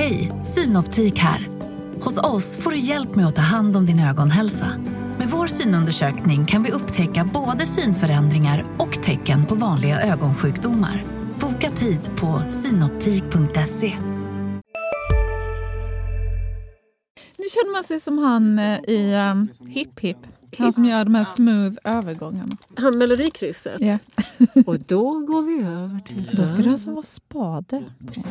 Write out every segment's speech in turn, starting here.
Hej, Synoptik här. Hos oss får du hjälp med att ta hand om din ögonhälsa. Med vår synundersökning kan vi upptäcka både synförändringar och tecken på vanliga ögonsjukdomar. Boka tid på synoptik.se. Nu känner man sig som han eh, i ehm, um, Hip Hip. Han som gör de här smooth övergångarna. Han Melodikrysset. Ja. Och då går vi över till... Då ska det alltså vara spade på.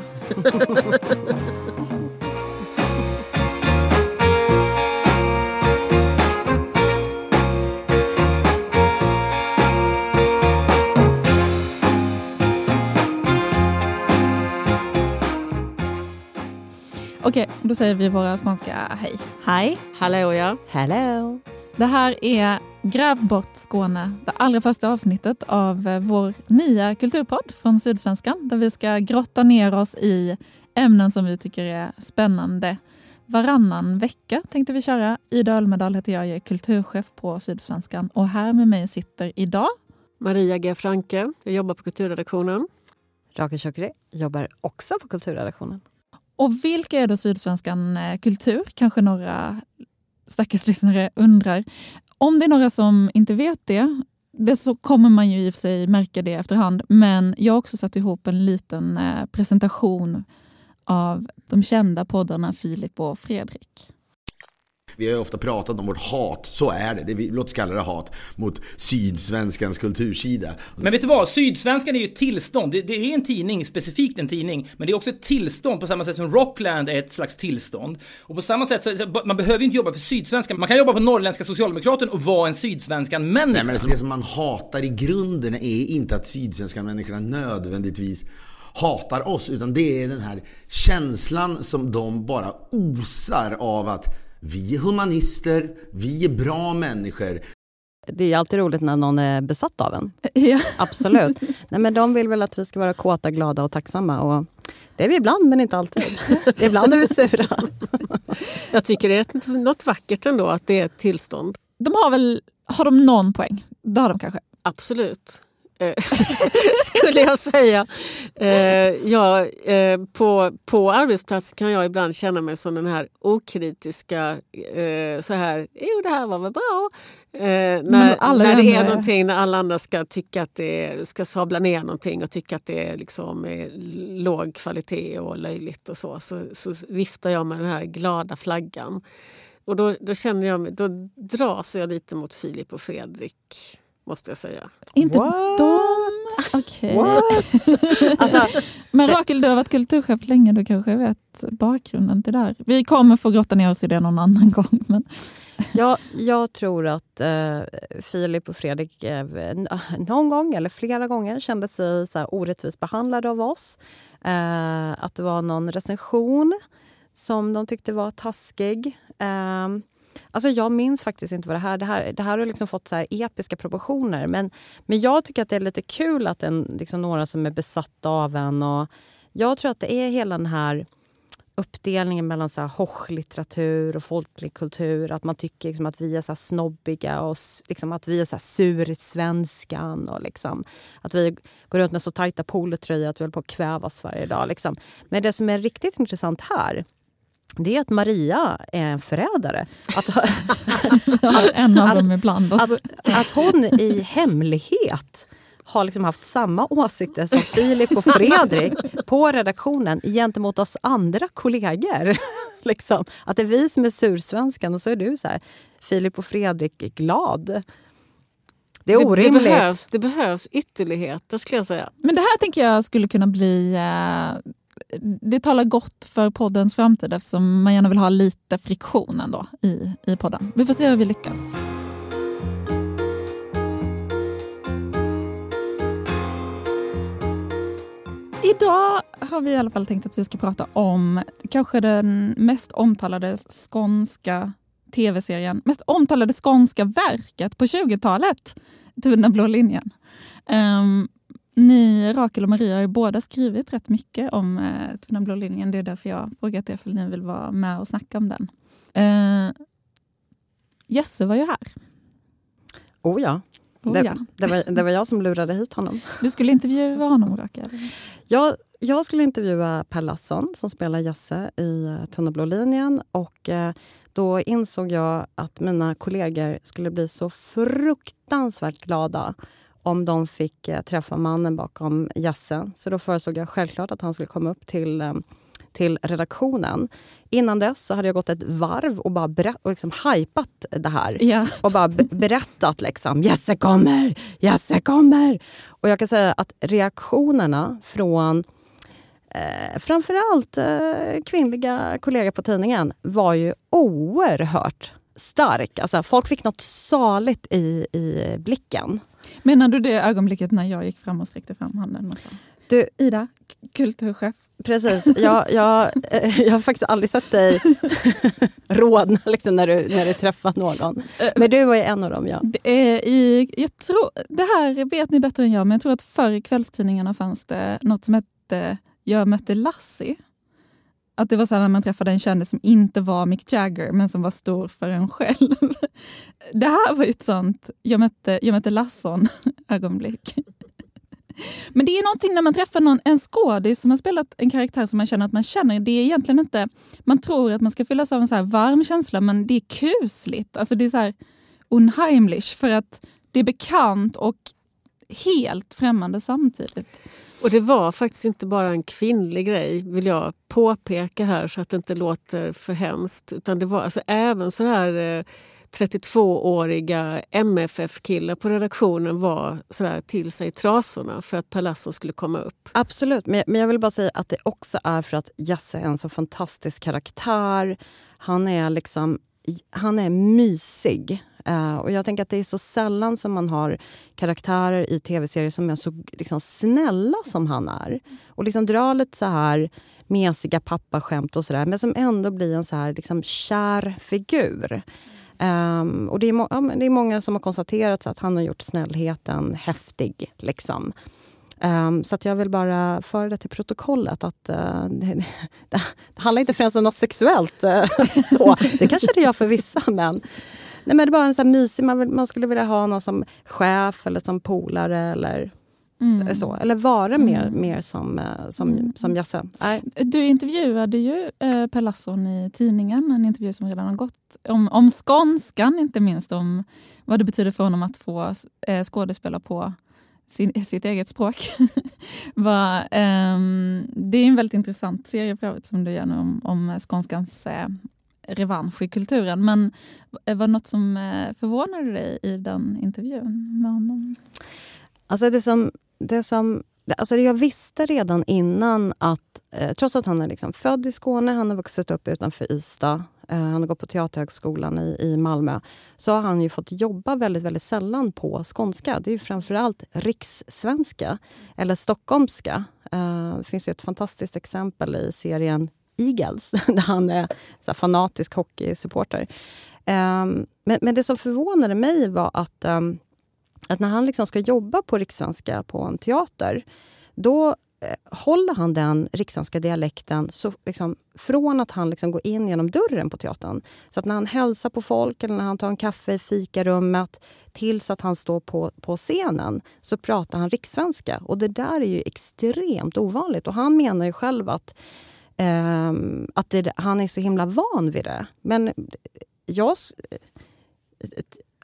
Okej, då säger vi våra skånska hej. Hej. Hallå ja. Hello. Det här är Gräv bort Skåne, det allra första avsnittet av eh, vår nya kulturpodd från Sydsvenskan där vi ska grotta ner oss i ämnen som vi tycker är spännande. Varannan vecka tänkte vi köra. Ida Ölmedal heter jag, jag är kulturchef på Sydsvenskan och här med mig sitter idag Maria G. Franke. Jag jobbar på kulturredaktionen. Rakel Chokri jobbar också på kulturredaktionen. Och vilka är då Sydsvenskan eh, Kultur? Kanske några stackars lyssnare undrar. Om det är några som inte vet det, det så kommer man ju i och för sig märka det efterhand. Men jag har också satt ihop en liten eh, presentation av de kända poddarna Filip och Fredrik. Vi har ofta pratat om vårt hat, så är det. det vi, låt oss kalla det hat mot Sydsvenskans kultursida. Men vet du vad? Sydsvenskan är ju ett tillstånd. Det, det är en tidning, specifikt en tidning. Men det är också ett tillstånd på samma sätt som Rockland är ett slags tillstånd. Och på samma sätt så, man behöver inte jobba för Sydsvenskan. Man kan jobba på Norrländska Socialdemokraten och vara en Sydsvenskan människa. Nej, men det, det som man hatar i grunden är inte att Sydsvenskan människorna nödvändigtvis hatar oss. Utan det är den här känslan som de bara osar av att vi är humanister, vi är bra människor. Det är alltid roligt när någon är besatt av en. Ja. Absolut. Nej, men de vill väl att vi ska vara kåta, glada och tacksamma. Och det är vi ibland, men inte alltid. ibland är vi sura. Jag tycker det är något vackert ändå att det är ett tillstånd. De har väl, har de någon poäng? Det har de kanske. Absolut. Skulle jag säga. Eh, ja, eh, på, på arbetsplats kan jag ibland känna mig som den här okritiska, eh, så här, jo det här var väl bra. När när det är någonting, när alla andra ska tycka att det ska sabla ner någonting och tycka att det är liksom är låg kvalitet och löjligt och så, så, så viftar jag med den här glada flaggan. Och då, då känner jag mig, då dras jag lite mot Filip och Fredrik, måste jag säga. Inte What? de? Okej. Alltså, Men Rakel, du har varit kulturchef länge, du kanske vet bakgrunden till det här. Vi kommer få grotta ner oss i det någon annan gång. Men... jag, jag tror att eh, Filip och Fredrik eh, någon gång eller flera gånger kände sig så här, orättvist behandlade av oss. Eh, att det var någon recension som de tyckte var taskig. Eh, alltså jag minns faktiskt inte vad det här... Det här, det här har liksom fått så här episka proportioner. Men, men jag tycker att det är lite kul att en, liksom några som är besatta av en. Och jag tror att det är hela den här uppdelningen mellan så här Hoch-litteratur och folklig kultur. Att man tycker liksom att vi är så här snobbiga och liksom att vi är så här sur i svenskan. Och liksom att vi går runt med så tajta polotröjor att vi håller på att kvävas varje dag. Liksom. Men det som är riktigt intressant här det är att Maria är en förrädare. Att, En av dem ibland. att, att hon i hemlighet har liksom haft samma åsikter som Filip och Fredrik på redaktionen gentemot oss andra kollegor. liksom. Att det är vi som är sursvenskan och så är du så här, Filip och Fredrik glad. Det är Det, orimligt. det, behövs, det behövs ytterligheter skulle jag säga. Men det här tänker jag skulle kunna bli... Eh, det talar gott för poddens framtid eftersom man gärna vill ha lite friktion ändå i, i podden. Vi får se hur vi lyckas. Idag har vi i alla fall tänkt att vi ska prata om kanske den mest omtalade skånska tv-serien, mest omtalade skånska verket på 20-talet, Tunna blå linjen. Um, ni, Rakel och Maria, har ju båda skrivit rätt mycket om eh, Tunna blå linjen. Det är därför jag frågat er för ni vill vara med och snacka om den. Eh, Jesse var ju här. Oh ja. Oh, Det, ja. det, var, det var jag som lurade hit honom. Du skulle intervjua honom, Rakel. Jag jag skulle intervjua Per Lasson som spelar Jasse i eh, Tunna blå linjen. Och, eh, då insåg jag att mina kollegor skulle bli så fruktansvärt glada om de fick eh, träffa mannen bakom Jasse. Så då föreslog jag självklart att han skulle komma upp till, eh, till redaktionen. Innan dess så hade jag gått ett varv och bara berätt, och liksom hypat det här. Ja. Och bara be- berättat liksom, Jesse kommer, Jesse kommer. Och jag kan säga att reaktionerna från eh, framförallt eh, kvinnliga kollegor på tidningen var ju oerhört stark. Alltså, folk fick något saligt i, i blicken. Menar du det ögonblicket när jag gick fram och sträckte fram handen och sa Du, Ida, kulturchef? Precis. Jag, jag, eh, jag har faktiskt aldrig sett dig rodna liksom, när, du, när du träffar någon. Men du var ju en av dem, ja. Det, är i, jag tror, det här vet ni bättre än jag, men jag tror att förr i kvällstidningarna fanns det något som hette Jag mötte Lassie. Att det var så här när man träffade en kändis som inte var Mick Jagger, men som var stor för en själv. Det här var ju ett sånt Jag mötte, jag mötte Lasson-ögonblick. Men det är någonting när man träffar någon, en skådis som har spelat en karaktär som man känner att man känner. Det är egentligen inte, man tror att man ska fyllas av en så här varm känsla, men det är kusligt. Alltså det är så här unheimlich för att det är bekant och helt främmande samtidigt. Och det var faktiskt inte bara en kvinnlig grej, vill jag påpeka här så att det inte låter för hemskt. Utan det var alltså även så här eh, 32-åriga MFF-killar på redaktionen var sådär till sig i trasorna för att Per Lasson skulle komma upp. Absolut, men, men jag vill bara säga att det också är för att Jasse är en så fantastisk karaktär. Han är liksom han är mysig. Uh, och jag tänker att det är så sällan som man har karaktärer i tv-serier som är så liksom, snälla som han är. Och liksom drar lite så här mesiga pappaskämt och sådär men som ändå blir en så här liksom, kär figur. Um, och det är, ja, men det är många som har konstaterat så att han har gjort snällheten häftig. Liksom. Um, så att jag vill bara föra det till protokollet att uh, det, det, det handlar inte främst om något sexuellt. Uh, så. Det kanske det gör för vissa, men, nej, men det bara en sån här mysig, man, vill, man skulle vilja ha någon som chef eller som polare eller Mm. så. Eller vara mer, Mm. mer som, uh, som, Mm. som Jasse. Nej. Du intervjuade ju eh, Per Lasson i tidningen, en intervju som redan har gått, om, om skånskan inte minst, om vad det betyder för honom att få eh, skådespela på sin, sitt eget språk. Va, ehm, det är en väldigt intressant serie för övrigt som du gör nu om, om skånskans eh, revansch i kulturen. Men eh, var det något som eh, förvånade dig i den intervjun med honom? Alltså det som, det som Alltså jag visste redan innan att, eh, trots att han är liksom född i Skåne, han har vuxit upp utanför Ystad, eh, han har gått på Teaterhögskolan i, i Malmö, så har han ju fått jobba väldigt, väldigt sällan på skånska. Det är ju framförallt rikssvenska, eller stockholmska. Eh, det finns ju ett fantastiskt exempel i serien Eagles, där han är så här, fanatisk hockeysupporter. Um, men, men det som förvånade mig var att um, att när han liksom ska jobba på rikssvenska på en teater, då eh, håller han den rikssvenska dialekten så, liksom, från att han liksom går in genom dörren på teatern. Så att när han hälsar på folk eller när han tar en kaffe i fikarummet tills att han står på, på scenen så pratar han rikssvenska. Och det där är ju extremt ovanligt. Och han menar ju själv att, Ehm, att det, han är så himla van vid det. Men jag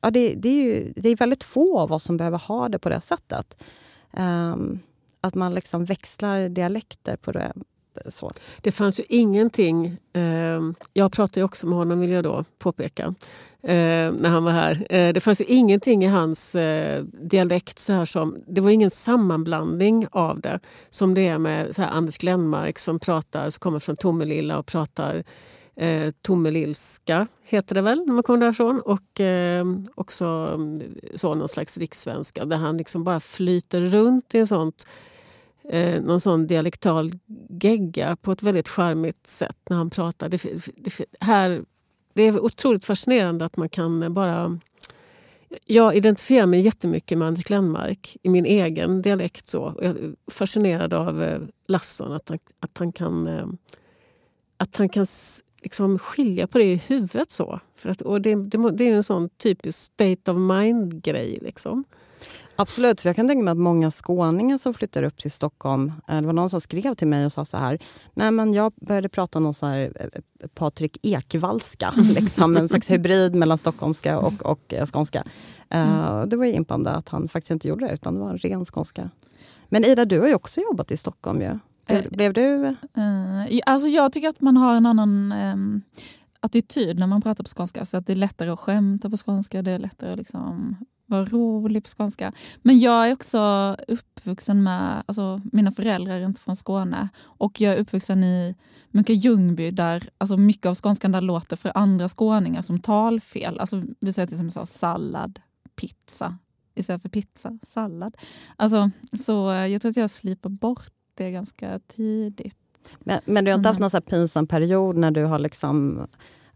ja, det, det, är ju, det är väldigt få av oss som behöver ha det på det sättet. Um, att man liksom växlar dialekter på det. Så. Det fanns ju ingenting... Eh, jag pratade ju också med honom, vill jag då påpeka, eh, när han var här. Eh, det fanns ju ingenting i hans eh, dialekt så här som... Det var ingen sammanblandning av det som det är med så här Anders Glenmark som pratar, som kommer från Tomelilla och pratar eh, Tomelillska, heter det väl, när man kommer därifrån. Och eh, också mm, så någon slags rikssvenska där han liksom bara flyter runt i en sånt eh, någon sån dialektal gegga på ett väldigt charmigt sätt när han pratar. Det, det, här, det är otroligt fascinerande att man kan bara... Jag identifierar mig jättemycket med Anders Glenmark i min egen dialekt. Så. Jag är fascinerad av eh, Lasson, att han, att han kan, eh, att han kan liksom skilja på det i huvudet. så. För att, och det, det, det är en sån typisk state of mind-grej. Liksom. Absolut, för jag kan tänka mig att många skåningar som flyttar upp till Stockholm... Eh, det var någon som skrev till mig och sa så här. Nej, men jag började prata någon så här eh, Patrik Ekvallska. Liksom, en slags hybrid mellan stockholmska och, och skånska. Uh, det var impande att han faktiskt inte gjorde det, utan det var en ren skånska. Men Ida, du har ju också jobbat i Stockholm. Ju. Blev, blev du... Alltså jag tycker att man har en annan um, attityd när man pratar på skånska. Så att det är lättare att skämta på skånska, det är lättare att liksom vara rolig på skånska. Men jag är också uppvuxen med, alltså mina föräldrar är inte från Skåne och jag är uppvuxen i mycket Ljungby där alltså mycket av skånskan där låter för andra skåningar som talfel. Alltså vi säger till exempel så, sallad, pizza istället för pizza, sallad. Alltså, så jag tror att jag slipar bort det ganska tidigt. Men, men du har inte haft någon så pinsam period när du har liksom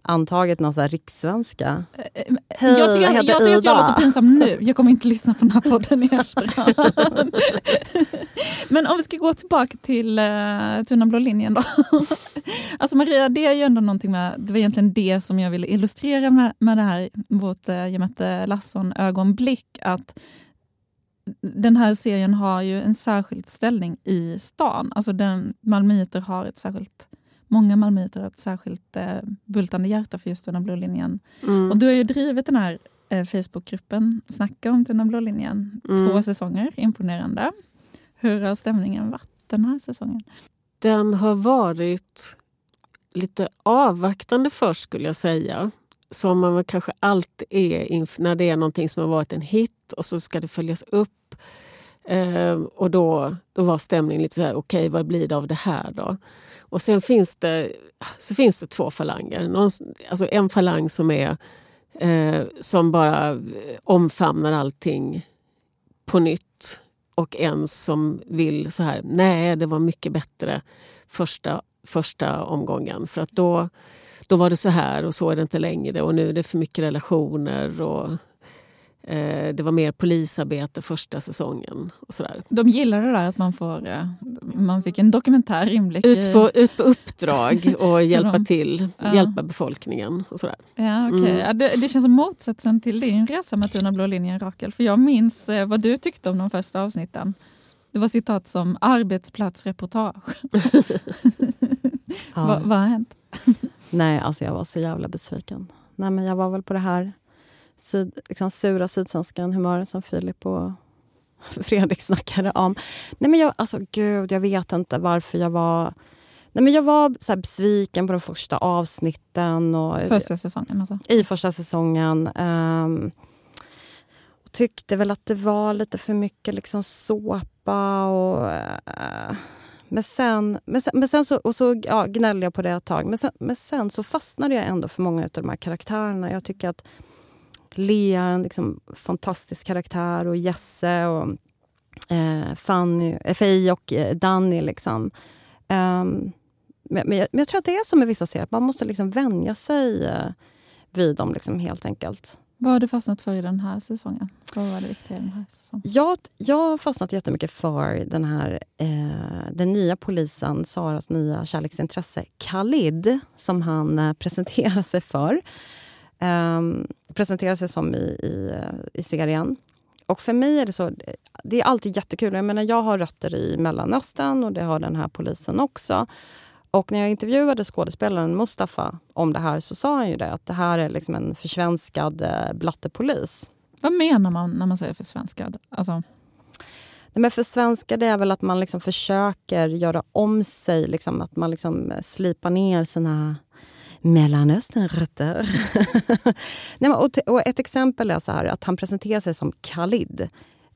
antagit någon rikssvenska. Hej, jag tycker, jag, jag, tycker att jag låter pinsam nu. Jag kommer inte lyssna på den här podden i efterhand. Men om vi ska gå tillbaka till uh, Tunna blå linjen då. alltså Maria, det är ju ändå någonting med, det var egentligen det som jag ville illustrera med, med det här, vårt uh, Jemette Lasson-ögonblick. Att den här serien har ju en särskild ställning i stan. Alltså den, malmöiter har ett särskilt många malmöiter har ett särskilt eh, bultande hjärta för just Tunna blå linjen. Mm. Och du har ju drivit den här eh, Facebookgruppen Snacka om Tunna blå linjen mm. två säsonger. Imponerande. Hur har stämningen varit den här säsongen? Den har varit lite avvaktande först skulle jag säga. Som man kanske alltid är när det är någonting som har varit en hit och så ska det följas upp. Eh, och då, då var stämningen lite så här, okej okay, vad blir det av det här då? Och sen finns det, så finns det två falanger. Någon, alltså en falang som är eh, som bara eh, omfamnar allting på nytt och en som vill så här, nej det var mycket bättre första, första omgången. För att då, då var det så här och så är det inte längre och nu är det för mycket relationer och det var mer polisarbete första säsongen. och sådär. De gillar det där att man, får, eh, man fick en dokumentär inblick ut på, ut på uppdrag och hjälpa till, ja. hjälpa befolkningen. och sådär. Ja, okay. Mm. Ja, det, det, känns som motsatsen till din resa med Tuna blå linjen, Rakel. För jag minns eh, vad du tyckte om de första avsnitten. Det var citat som arbetsplatsreportage. ja. vad, vad har hänt? Nej, alltså jag var så jävla besviken. Nej, men jag var väl på det här syd, liksom sura sydsvenskan humöret som Filip och Fredrik snackade om. Nej men jag, alltså gud, jag vet inte varför jag var... Nej men jag var så besviken på de första avsnitten. Och, första säsongen alltså? I första säsongen. Um, och tyckte väl att det var lite för mycket liksom såpa och... Uh, men sen, men sen, men sen så, och så ja, gnällde jag på det ett tag. Men sen, men sen så fastnade jag ändå för många av de här karaktärerna. Jag tycker att Lea, en liksom fantastisk karaktär, och Jesse och eh, Fanny, eh, Faye och eh, Danny. Liksom. Um, men, men, jag, men, jag, tror att det är så med vissa serier, att man måste liksom vänja sig eh, vid dem liksom, helt enkelt. Vad har du fastnat för i den här säsongen? Vad var det viktiga i den här säsongen? Jag, jag har fastnat jättemycket för den här eh, den nya polisen, Saras nya kärleksintresse, Khalid, som han eh, presenterar sig för um, presenterar sig som i, i, i serien. Och för mig är det så, det är alltid jättekul. Jag menar, jag har rötter i Mellanöstern och det har den här polisen också. Och när jag intervjuade skådespelaren Mustafa om det här så sa han ju det, att det här är liksom en försvenskad eh, blattepolis. Vad menar man när man säger försvenskad? Alltså... Nej, men försvenskad är väl att man liksom försöker göra om sig, liksom, att man liksom slipar ner sina Mellanösternrötter. Nej, och, och ett exempel är så här, att han presenterar sig som Khalid.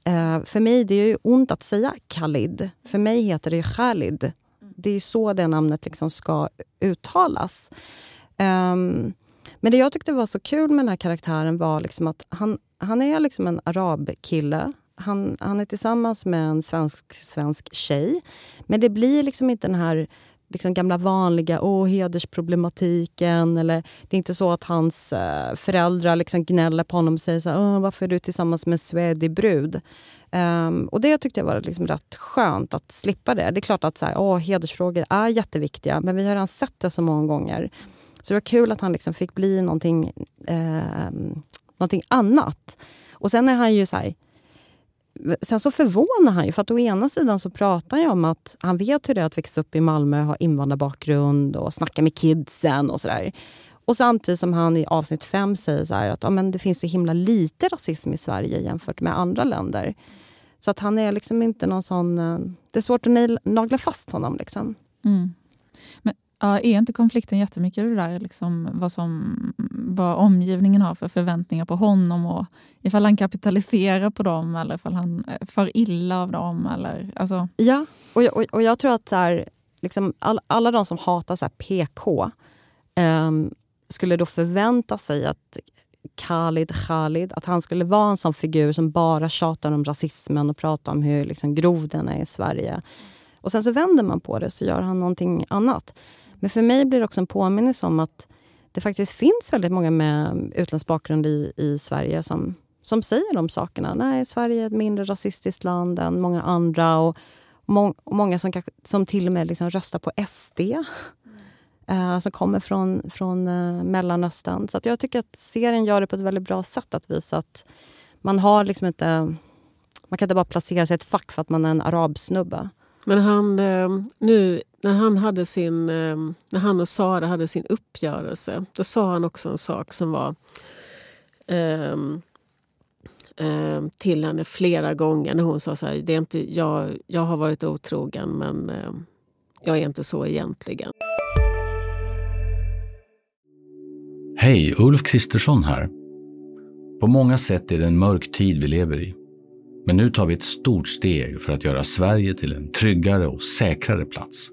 Uh, för mig det är ju ont att säga Khalid. För mig heter det Khalid. Det är så det namnet liksom ska uttalas. Um, men det jag tyckte var så kul med den här karaktären var liksom att han, han är liksom en arabkille. Han, han är tillsammans med en svensk, svensk tjej. Men det blir liksom inte den här liksom gamla vanliga oh, hedersproblematiken. Eller, det är inte så att hans eh, föräldrar liksom gnäller på honom och säger så här, oh, varför är du tillsammans med en svedig brud. Um, och Det tyckte jag var liksom rätt skönt att slippa det. Det är klart att så här, oh, hedersfrågor är jätteviktiga men vi har redan sett det så många gånger. Så det var kul att han liksom fick bli någonting, eh, någonting annat. Och sen är han ju så här, sen så förvånar han ju, för att å ena sidan så pratar han om att han vet hur det är att växa upp i Malmö, ha invandrarbakgrund och snacka med kidsen och sådär. Och samtidigt som han i avsnitt fem säger så att ja, men det finns så himla lite rasism i Sverige jämfört med andra länder. Så att han är liksom inte någon sån... Eh, det är svårt att nagla fast honom. Liksom. Mm. Men ja, är inte konflikten jättemycket det där liksom, vad, som, vad omgivningen har för förväntningar på honom och ifall han kapitaliserar på dem eller ifall han eh, far illa av dem? Eller, alltså. Ja, och, och, och jag tror att så här, liksom, all, alla de som hatar så PK um, ehm, skulle då förvänta sig att Khalid Khalid, att han skulle vara en sån figur som bara tjatar om rasismen och pratar om hur liksom, grov den är i Sverige. Och sen så vänder man på det så gör han någonting annat. Men för mig blir det också en påminnelse om att det faktiskt finns väldigt många med utländsk bakgrund i, i Sverige som, som säger de sakerna. Nej, Sverige är ett mindre rasistiskt land än många andra. Och, må, och många som, som till och med liksom röstar på SD eh, som kommer från, från eh, Mellanöstern. Så jag tycker att serien gör det på ett väldigt bra sätt att visa att man har liksom inte... Man kan inte bara placera sig i ett fack för att man är en arabsnubbe. Men han, eh, nu när han, hade sin, eh, när han och Sara hade sin uppgörelse, då sa han också en sak som var um, um, till henne flera gånger när hon sa så här, det är inte, jag, jag har varit otrogen men um, jag är inte så egentligen. Hej, Ulf Kristersson här. På många sätt är det en mörk tid vi lever i. Men nu tar vi ett stort steg för att göra Sverige till en tryggare och säkrare plats.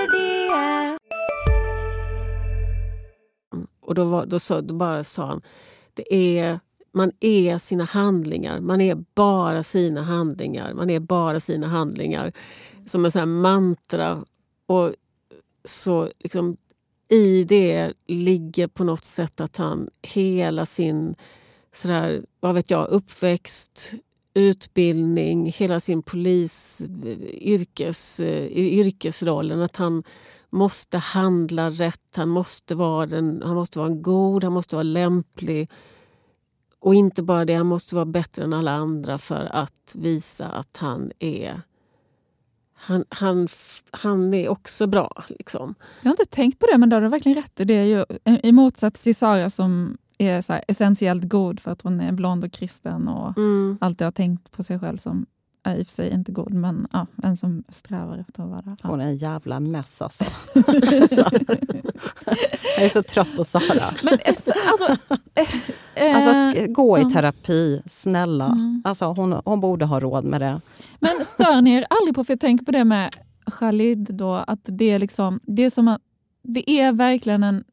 Och då, var, då, så, då bara sa han, det är, man är sina handlingar. Man är bara sina handlingar. Man är bara sina handlingar. Som en sån mantra. Och så liksom, I det ligger på något sätt att han hela sin sådär, vad vet jag, uppväxt, utbildning, hela sin polis, eh, yrkes, eh, yrkesrollen. Att han måste handla rätt, han måste, vara den, han måste vara god, han måste vara lämplig. Och inte bara det, han måste vara bättre än alla andra för att visa att han är han, han, han är också bra. Liksom. Jag har inte tänkt på det, men det har du verkligen rätt. Det är ju, I motsats till Sara som är så essentiellt god för att hon är blond och kristen och mm. alltid har tänkt på sig själv som är i och för sig inte god, men ja, en som strävar efter att vara det. Ja. Hon är en jävla mess alltså. jag är så trött på Sara. Men, alltså, äh, alltså, gå i terapi, snälla. Mm. Alltså, hon, hon borde ha råd med det. Men stör ni er aldrig på, för jag tänker på det med Khalid, då, att det är, liksom, det är som att det är verkligen en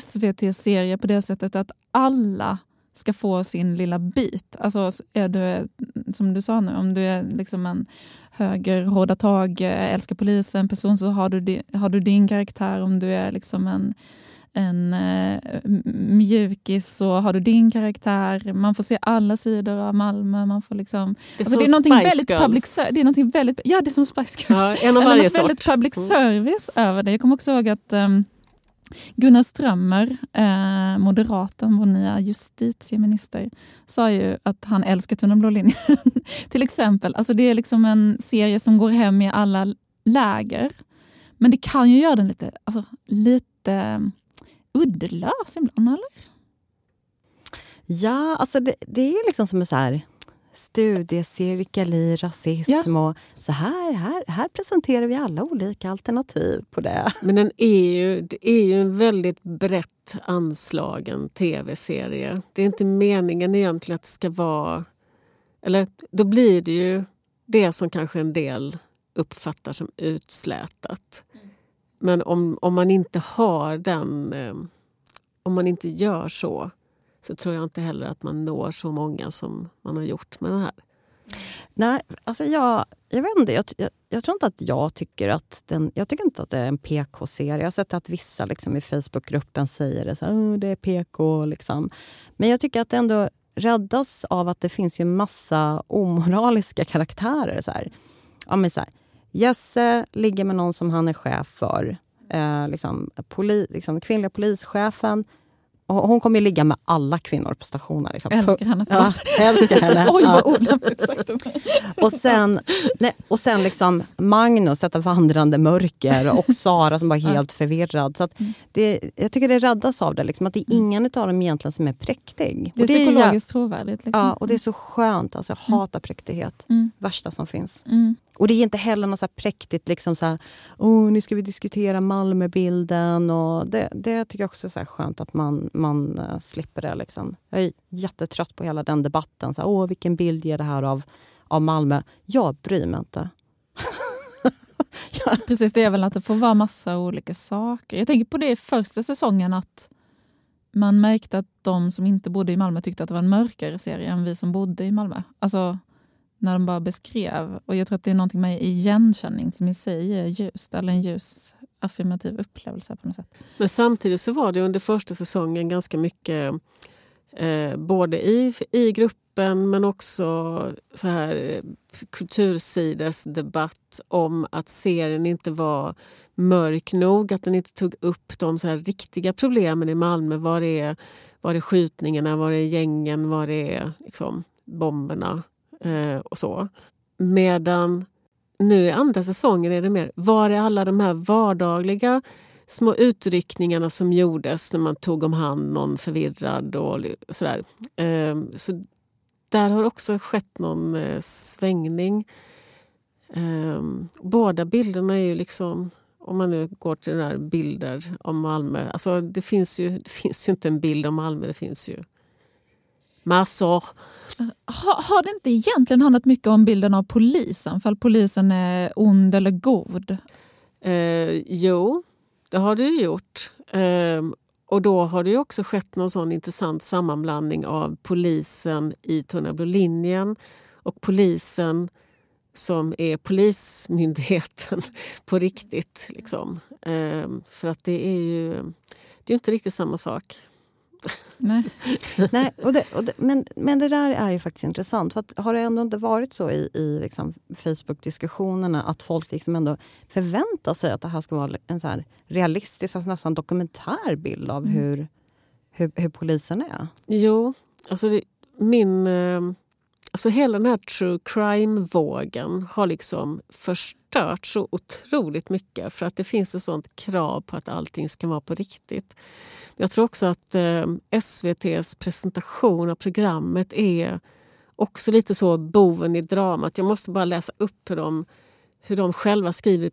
SVT-serie på det sättet att alla ska få sin lilla bit. Alltså är du, som du sa nu, om du är liksom en höger, hårda tag, älskar polisen person så har du, din, har du din karaktär. Om du är liksom en, en uh, mjukis så har du din karaktär. Man får se alla sidor av Malmö. Man får liksom, det är, alltså, det är någonting väldigt Girls. public det är någonting väldigt, Ja, det är som Spice Girls. Ja, en av varje sort. väldigt public mm. service över det. Jag kommer också ihåg att um, Gunnar Strömmer, eh, moderaten, vår nya justitieminister, sa ju att han älskar Tunna blå linjen. Till exempel. Alltså det är liksom en serie som går hem i alla läger. Men det kan ju göra den lite, alltså, lite eh, uddlös ibland, eller? Ja, alltså det, det är liksom som en så här studiecirkel i rasism. Ja. Och så här, här, här presenterar vi alla olika alternativ på det. Men den är ju, det är ju en väldigt brett anslagen tv-serie. Det är inte meningen egentligen att det ska vara... Eller då blir det ju det som kanske en del uppfattar som utslätat. Men om, om man inte har den... Eh, om man inte gör så så tror jag inte heller att man når så många som man har gjort med den här. Nej, alltså jag, jag vet inte. Jag, jag, jag, tror inte att jag tycker att den... Jag tycker inte att det är en PK-serie. Jag har sett att vissa liksom i Facebookgruppen säger det. Så, här, det är PK. Liksom. Men jag tycker att det ändå räddas av att det finns ju massa omoraliska karaktärer. Så här. Ja, men så här, Jesse ligger med någon som han är chef för. Eh, liksom, poli, liksom, kvinnliga polischefen hon kommer ju ligga med alla kvinnor på stationen. Liksom. Älskar henne. Ja, älskar henne. Oj, vad olämpligt sagt Och sen, nej, och sen liksom Magnus, ett vandrande mörker och Sara som var helt förvirrad. Så Mm. det, jag tycker det räddas av det, liksom, att det är ingen av dem egentligen som är präktig. Det är det psykologiskt trovärdigt. Liksom. Ja, och det är så skönt. Alltså, jag hatar präktighet. Mm. Värsta som finns. Mm. Och det är inte heller något så präktigt, liksom så här, oh, nu ska vi diskutera Malmöbilden. Och det, det tycker jag också är så skönt att man, man eh, slipper det. Liksom. Jag är jättetrött på hela den debatten. Så här, vilken bild ger det här av, av Malmö? Jag bryr mig inte. Precis, det är väl att det får vara massa olika saker. Jag tänker på det i första säsongen att man märkte att de som inte bodde i Malmö tyckte att det var en mörkare serie än vi som bodde i Malmö. Alltså när de bara beskrev. Och jag tror att det är någonting med igenkänning som i sig är ljust. Eller en ljus affirmativ upplevelse på något sätt. Men samtidigt så var det under första säsongen ganska mycket eh, både i, i gruppen men också så här eh, kultursidesdebatt om att serien inte var mörk nog, att den inte tog upp de så här riktiga problemen i Malmö. Var det är, var är skjutningarna, var är gängen, var är liksom, bomberna eh, och så. Medan nu i andra säsongen är det mer, var är alla de här vardagliga små utryckningarna som gjordes när man tog om hand någon förvirrad och sådär. Ehm, så där har också skett någon eh, svängning. Ehm, båda bilderna är ju liksom om man nu går till den här bilder om Malmö. Alltså det, finns ju, det finns ju inte en bild om Malmö, det finns ju massor. Har, har det inte egentligen handlat mycket om bilden av polisen? För polisen är ond eller god? Eh, jo, det har det ju gjort. Eh, och då har det också skett någon sån intressant sammanblandning av polisen i Tunna blå linjen och polisen som är Polismyndigheten på riktigt. Liksom. Eh, för att det är ju det är inte riktigt samma sak. Nej. Nej, och det, och det, men, men det där är ju faktiskt intressant. För att, har det ändå inte varit så i, i liksom Facebook-diskussionerna att folk liksom ändå förväntar sig att det här ska vara en så här realistisk, alltså nästan dokumentär bild av Mm. hur, hur, hur polisen är? Jo, alltså det, min... Eh, alltså hela den här true crime-vågen har liksom förstört så otroligt mycket för att det finns ett sånt krav på att allting ska vara på riktigt. Jag tror också att eh, SVTs presentation av programmet är också lite så boven i dramat. Jag måste bara läsa upp hur de, hur de själva skriver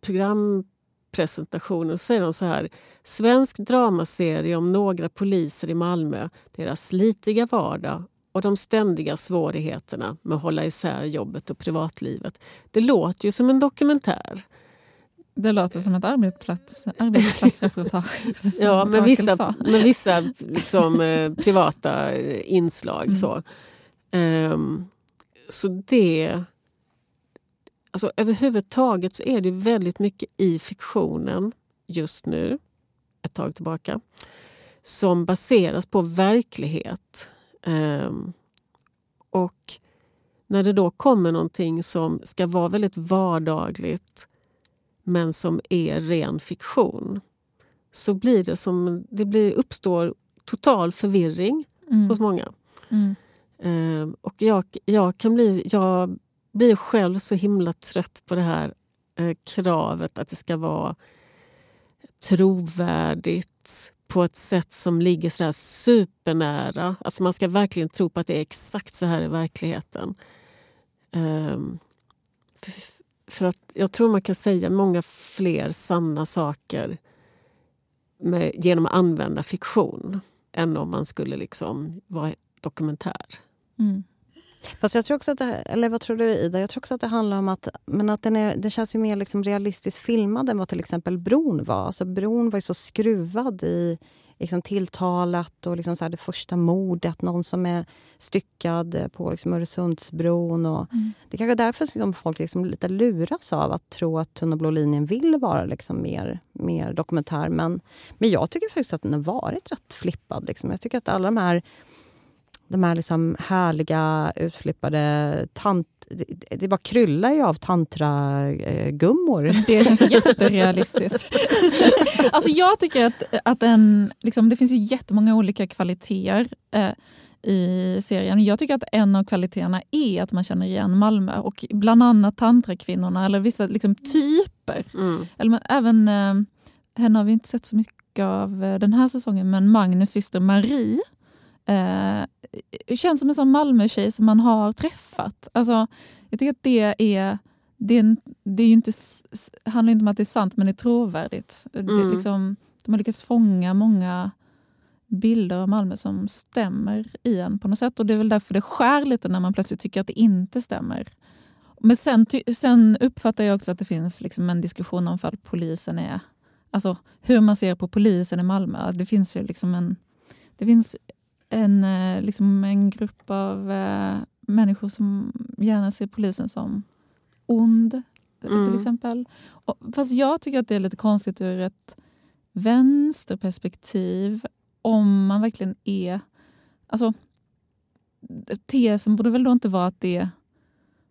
program programpresentationen. Så säger de så här. Svensk dramaserie om några poliser i Malmö, deras slitiga vardag och de ständiga svårigheterna med att hålla isär jobbet och privatlivet. Det låter ju som en dokumentär. Det låter som ett arbetsplats, arbetsplatsreportage. Ja, med vissa, sa. med vissa liksom, eh, privata eh, inslag. Mm. Så. Ehm, så det... Alltså, överhuvudtaget så är det väldigt mycket i fiktionen just nu, ett tag tillbaka, som baseras på verklighet. Ehm, och när det då kommer någonting som ska vara väldigt vardagligt men som är ren fiktion så blir det som det blir, uppstår total förvirring Mm. hos många. Mm. Ehm, och jag, jag, kan bli, jag blir själv så himla trött på det här eh, kravet att det ska vara trovärdigt på ett sätt som ligger sådär supernära. Alltså man ska verkligen tro på att det är exakt så här i verkligheten. Ehm, um, för, för att jag tror man kan säga många fler sanna saker med, genom att använda fiktion än om man skulle liksom vara dokumentär. Mm. Fast jag tror också att det, eller vad tror du Ida? Jag tror också att det handlar om att, men att den, är, den känns ju mer liksom realistiskt filmad än vad till exempel Bron var. Alltså Bron var ju så skruvad i, liksom tilltalat och liksom så det första mordet, någon som är styckad på liksom Öresundsbron. Och Mm. Det är kanske därför liksom folk liksom lite luras av att tro att Tunna blå linjen vill vara liksom mer, mer dokumentär. Men, men jag tycker faktiskt att den har varit rätt flippad. Liksom. Jag tycker att alla de här de här liksom härliga, utflippade... Tant, det, bara kryllar ju av tantragummor. Det känns jätterealistiskt. alltså jag tycker att, att en, liksom, det finns ju jättemånga olika kvaliteter eh, i serien. Jag tycker att en av kvaliteterna är att man känner igen Malmö och bland annat tantrakvinnorna eller vissa liksom, typer. Mm. Eller, men, även, eh, henne har vi inte sett så mycket av eh, den här säsongen men Magnus syster Marie eh, känns som en sån Malmö-tjej som man har träffat. Alltså, jag tycker att det är det, är, det är inte, handlar inte om att det är sant, men det är trovärdigt. Det är Mm. liksom, de har lyckats fånga många bilder av Malmö som stämmer i en på något sätt. Och Det är väl därför det skär lite när man plötsligt tycker att det inte stämmer. Men sen, sen uppfattar jag också att det finns liksom en diskussion om fall polisen är... Alltså hur man ser på polisen i Malmö. Det finns ju liksom en... Det finns en, eh, liksom en grupp av eh, människor som gärna ser polisen som ond, Mm. till exempel. Och, fast jag tycker att det är lite konstigt ur ett vänsterperspektiv om man verkligen är... Alltså, tesen borde väl då inte vara att det är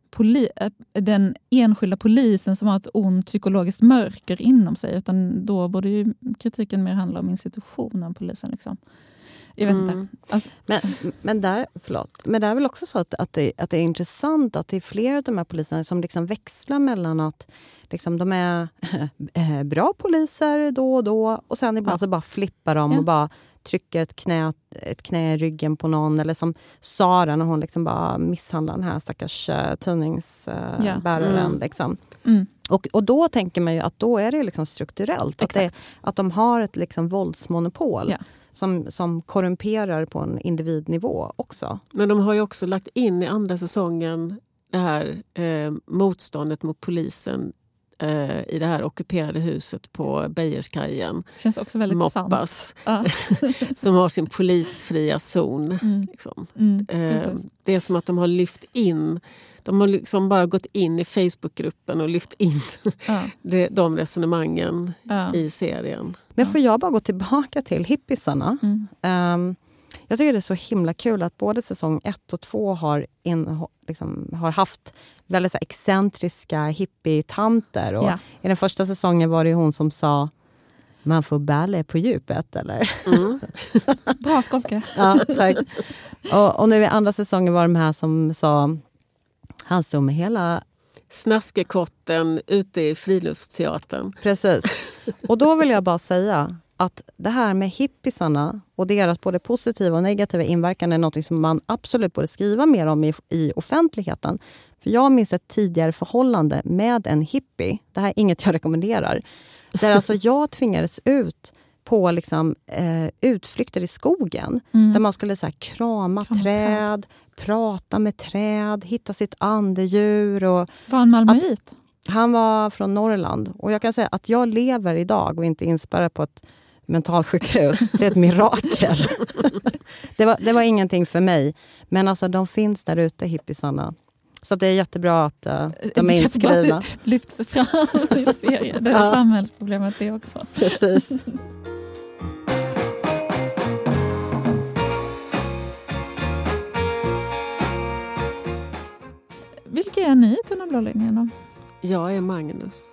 poli, äh, den enskilda polisen som har ett ont psykologiskt mörker inom sig. Utan då borde ju kritiken mer handla om institutionen polisen. Liksom. Jag vet Mm. inte. Alltså, Men, men, där, förlåt, men det är väl också så att, att, det, att det är intressant att det är flera av de här poliserna som liksom växlar mellan att liksom, de är eh, bra poliser då och då och sen ibland Ja. så bara flippar de Ja. och bara trycker ett knä, ett knä i ryggen på någon. Eller som Sara när hon liksom bara misshandlar den här stackars uh, tidningsbäraren. Ja. bäraren, Mm. liksom. mm, Och, och då tänker man ju att då är det liksom strukturellt. Att, det, att de har ett liksom våldsmonopol Ja. Som, som korrumperar på en individnivå också. Men de har ju också lagt in i andra säsongen det här eh, motståndet mot polisen eh, i det här ockuperade huset på Beijerskajen. känns också väldigt sant. Moppas, Ja. som har sin polisfria zon. Mm, Liksom. mm, Eh, det är som att de har lyft in de har liksom bara gått in i Facebookgruppen och lyft in Ja, det, de resonemangen ja. i serien. Men får jag bara gå tillbaka till hippisarna? Mm. Ehm, jag tycker det är så himla kul att både säsong ett och två har, in, liksom, har haft väldigt så här, excentriska hippietanter. Och Ja. I den första säsongen var det ju hon som sa man får ballet på djupet, eller? Mm. Bra skånska. Ja, tack. Och, och nu i andra säsongen var de här som sa han stod med hela... Snaskekotten ute i friluftsteatern. Precis. Och då vill jag bara säga att det här med hippisarna och deras både positiva och negativa inverkan är något som man absolut borde skriva mer om i, i offentligheten. För jag minns ett tidigare förhållande med en hippie. Det här är inget jag rekommenderar. Där alltså jag tvingades ut på liksom, eh, utflykter i skogen. Mm. Där man skulle så här, krama, Krama träd, prata med träd, hitta sitt andedjur. Och Var han malmöit? han var från Norrland. Och jag kan säga att jag lever idag och inte inspärrad på ett mentalsjukhus. Det är ett mirakel. det, var, det var ingenting för mig. Men alltså de finns där ute, hippisarna. Så det är jättebra att uh, de är är inskrivna. det lyfts fram i serien. Det är Ja. samhällsproblemet det också. Precis. Vilka är ni i Tunna blå linjen då? Jag är Magnus.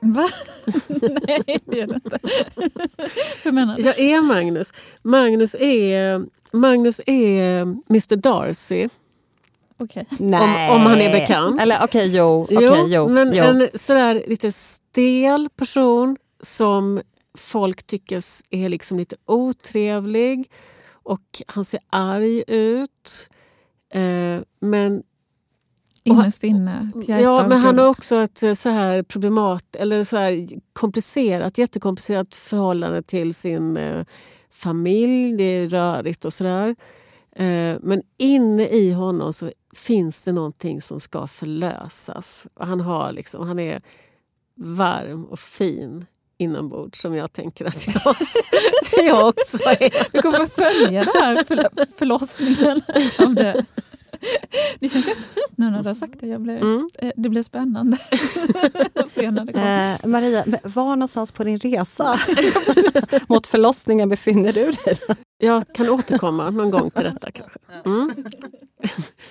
Va? Nej, det är det inte. Hur menar du? Jag är Magnus. Magnus är, Magnus är Mr Darcy. Okej. Nej. om han är bekant. Eller okej, jo. okej, jo, men jo. en sådär lite stel person som folk tycker är liksom lite otrevlig. Och han ser arg ut. Eh, men Innerst inne. ett hjärta Ja, men han har också ett eh, så här problemat, eller så här komplicerat, jättekomplicerat förhållande till sin eh, familj. Det är rörigt och sådär. Eh, men inne i honom så finns det någonting som ska förlösas. Och han, har liksom, han är varm och fin inombords som jag tänker att jag, jag också är. Vi kommer följa det här för, förlossningen av det. Det känns jättefint nu när du har sagt det. Jag blir, Mm. eh, Det blir spännande att se när det kommer. Eh, Maria, var någonstans på din resa mot förlossningen befinner du dig? då? Jag kan återkomma någon gång till detta kanske. Mm.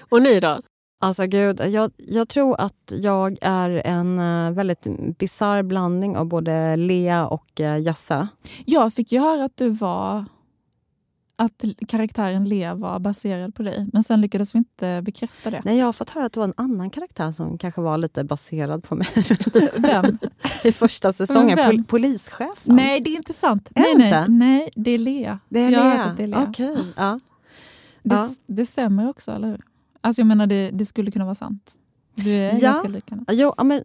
Och ni då? Alltså gud, jag, jag tror att jag är en eh, väldigt bisarr blandning av både Lea och uh, Jassa. Jag fick ju höra att du var att karaktären Lea var baserad på dig, men sen lyckades vi inte bekräfta det. Nej, jag har fått höra att det var en annan karaktär som kanske var lite baserad på mig Vem? i första säsongen. Pol- polischefen. Nej, det är inte sant. Är nej, det nej, inte? nej, det är Lea. det är Jag Lea. det är Lea. Okej, ja. Det, Ja. det stämmer också, eller hur? Alltså jag menar, det, det skulle kunna vara sant. Du är Ja. ganska lik henne. Jo, men,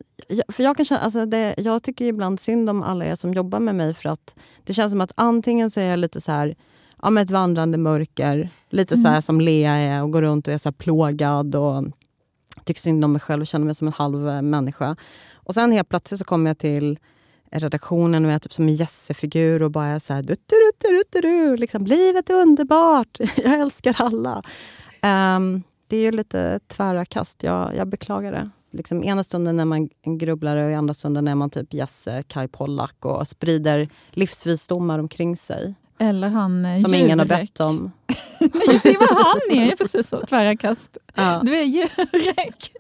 för jag, kan känna, alltså det, jag tycker ibland synd om alla er som jobbar med mig för att det känns som att antingen så är jag lite så här ja, men ett vandrande mörker, lite så här som Lea är och går runt och är så plågad och tycker synd om mig själv och känner mig som en halv eh, människa. Och sen helt plötsligt så kommer jag till redaktionen och jag är typ som en Jesse-figur och bara är så här... Du, du, du, du, du, liksom, livet är underbart, jag älskar alla. Ehm, det är ju lite tvära kast, jag, jag beklagar det. Liksom, ena stunden är man en grubblare och i andra stunden är man typ Jesse, Kai Pollak och sprider livsvisdomar omkring sig. Eller han eh, Som ingen har bett om. Det var han är, precis så. Tvära kast. Ja. Du är Jurek.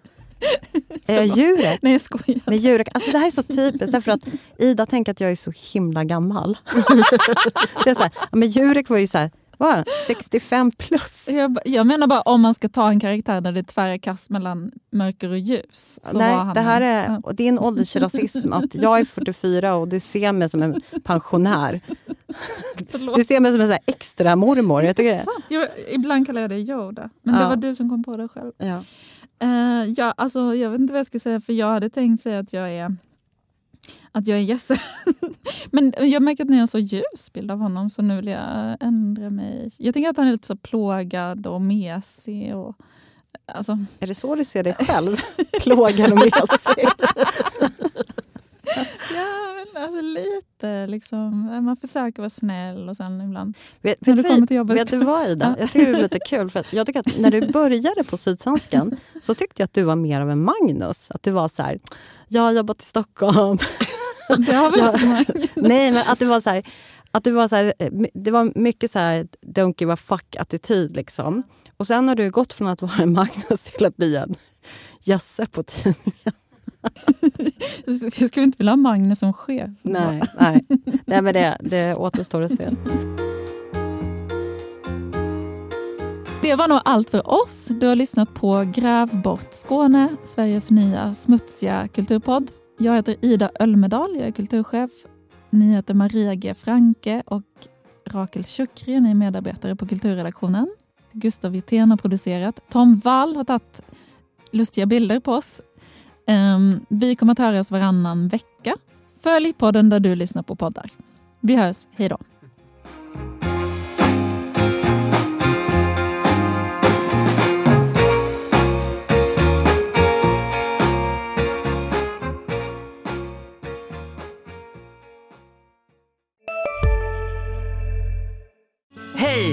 Är jag djuret? Nej, jag skojar. Men djur, alltså det här är så typiskt, därför att Ida tänker att jag är så himla gammal. det är så här, men Jurek var ju så här, var han? 65 plus. Jag, jag menar bara om man ska ta en karaktär där det är tvära kast mellan mörker och ljus. Så var Nej, det här en- är, och det är en åldersrasism. Att jag är 44 och du ser mig som en pensionär. Förlåt. Du ser mig som en så extra mormor. Jag tycker. Jag, ibland kallar jag dig Yoda, men Ja. det var du som kom på det själv. ja. Uh, ja, alltså, jag vet inte vad jag ska säga, för jag hade tänkt säga att jag är att jag är Jesse. Men jag märker att ni har en så ljus bild av honom så nu vill jag ändra mig. Jag tänker att han är lite så plågad och mesig. Och, alltså, Är det så du ser dig själv? Plågad och mesig? men alltså lite liksom. Man försöker vara snäll och sen ibland... Vet, När vet, du kommer till jobbet. vet du vad Ida? Jag tycker det är lite kul. För jag tycker att när du började på Sydsvenskan så tyckte jag att du var mer av en Magnus. Att du var så här, jag har jobbat i Stockholm. Det har väl inte Nej, men att du var så här, att du var så här, eh, det var mycket så här don't give a fuck-attityd. Liksom. Och sen har du gått från att vara en Magnus till att bli en Jasse på tidningen. Jag skulle inte vilja ha Magnus som chef. Nej, nej. nej men det, det återstår att se. Det var nog allt för oss. Du har lyssnat på Gräv bort Skåne, Sveriges nya smutsiga kulturpodd. Jag heter Ida Ölmedal, jag är kulturchef. Ni heter Maria G Franke och Rakel ni är medarbetare på kulturredaktionen. Gustav Wirtén har producerat. Tom Wall har tagit lustiga bilder på oss. Ehm, vi kommer att höras varannan vecka. Följ podden där du lyssnar på poddar. Vi hörs, hej då.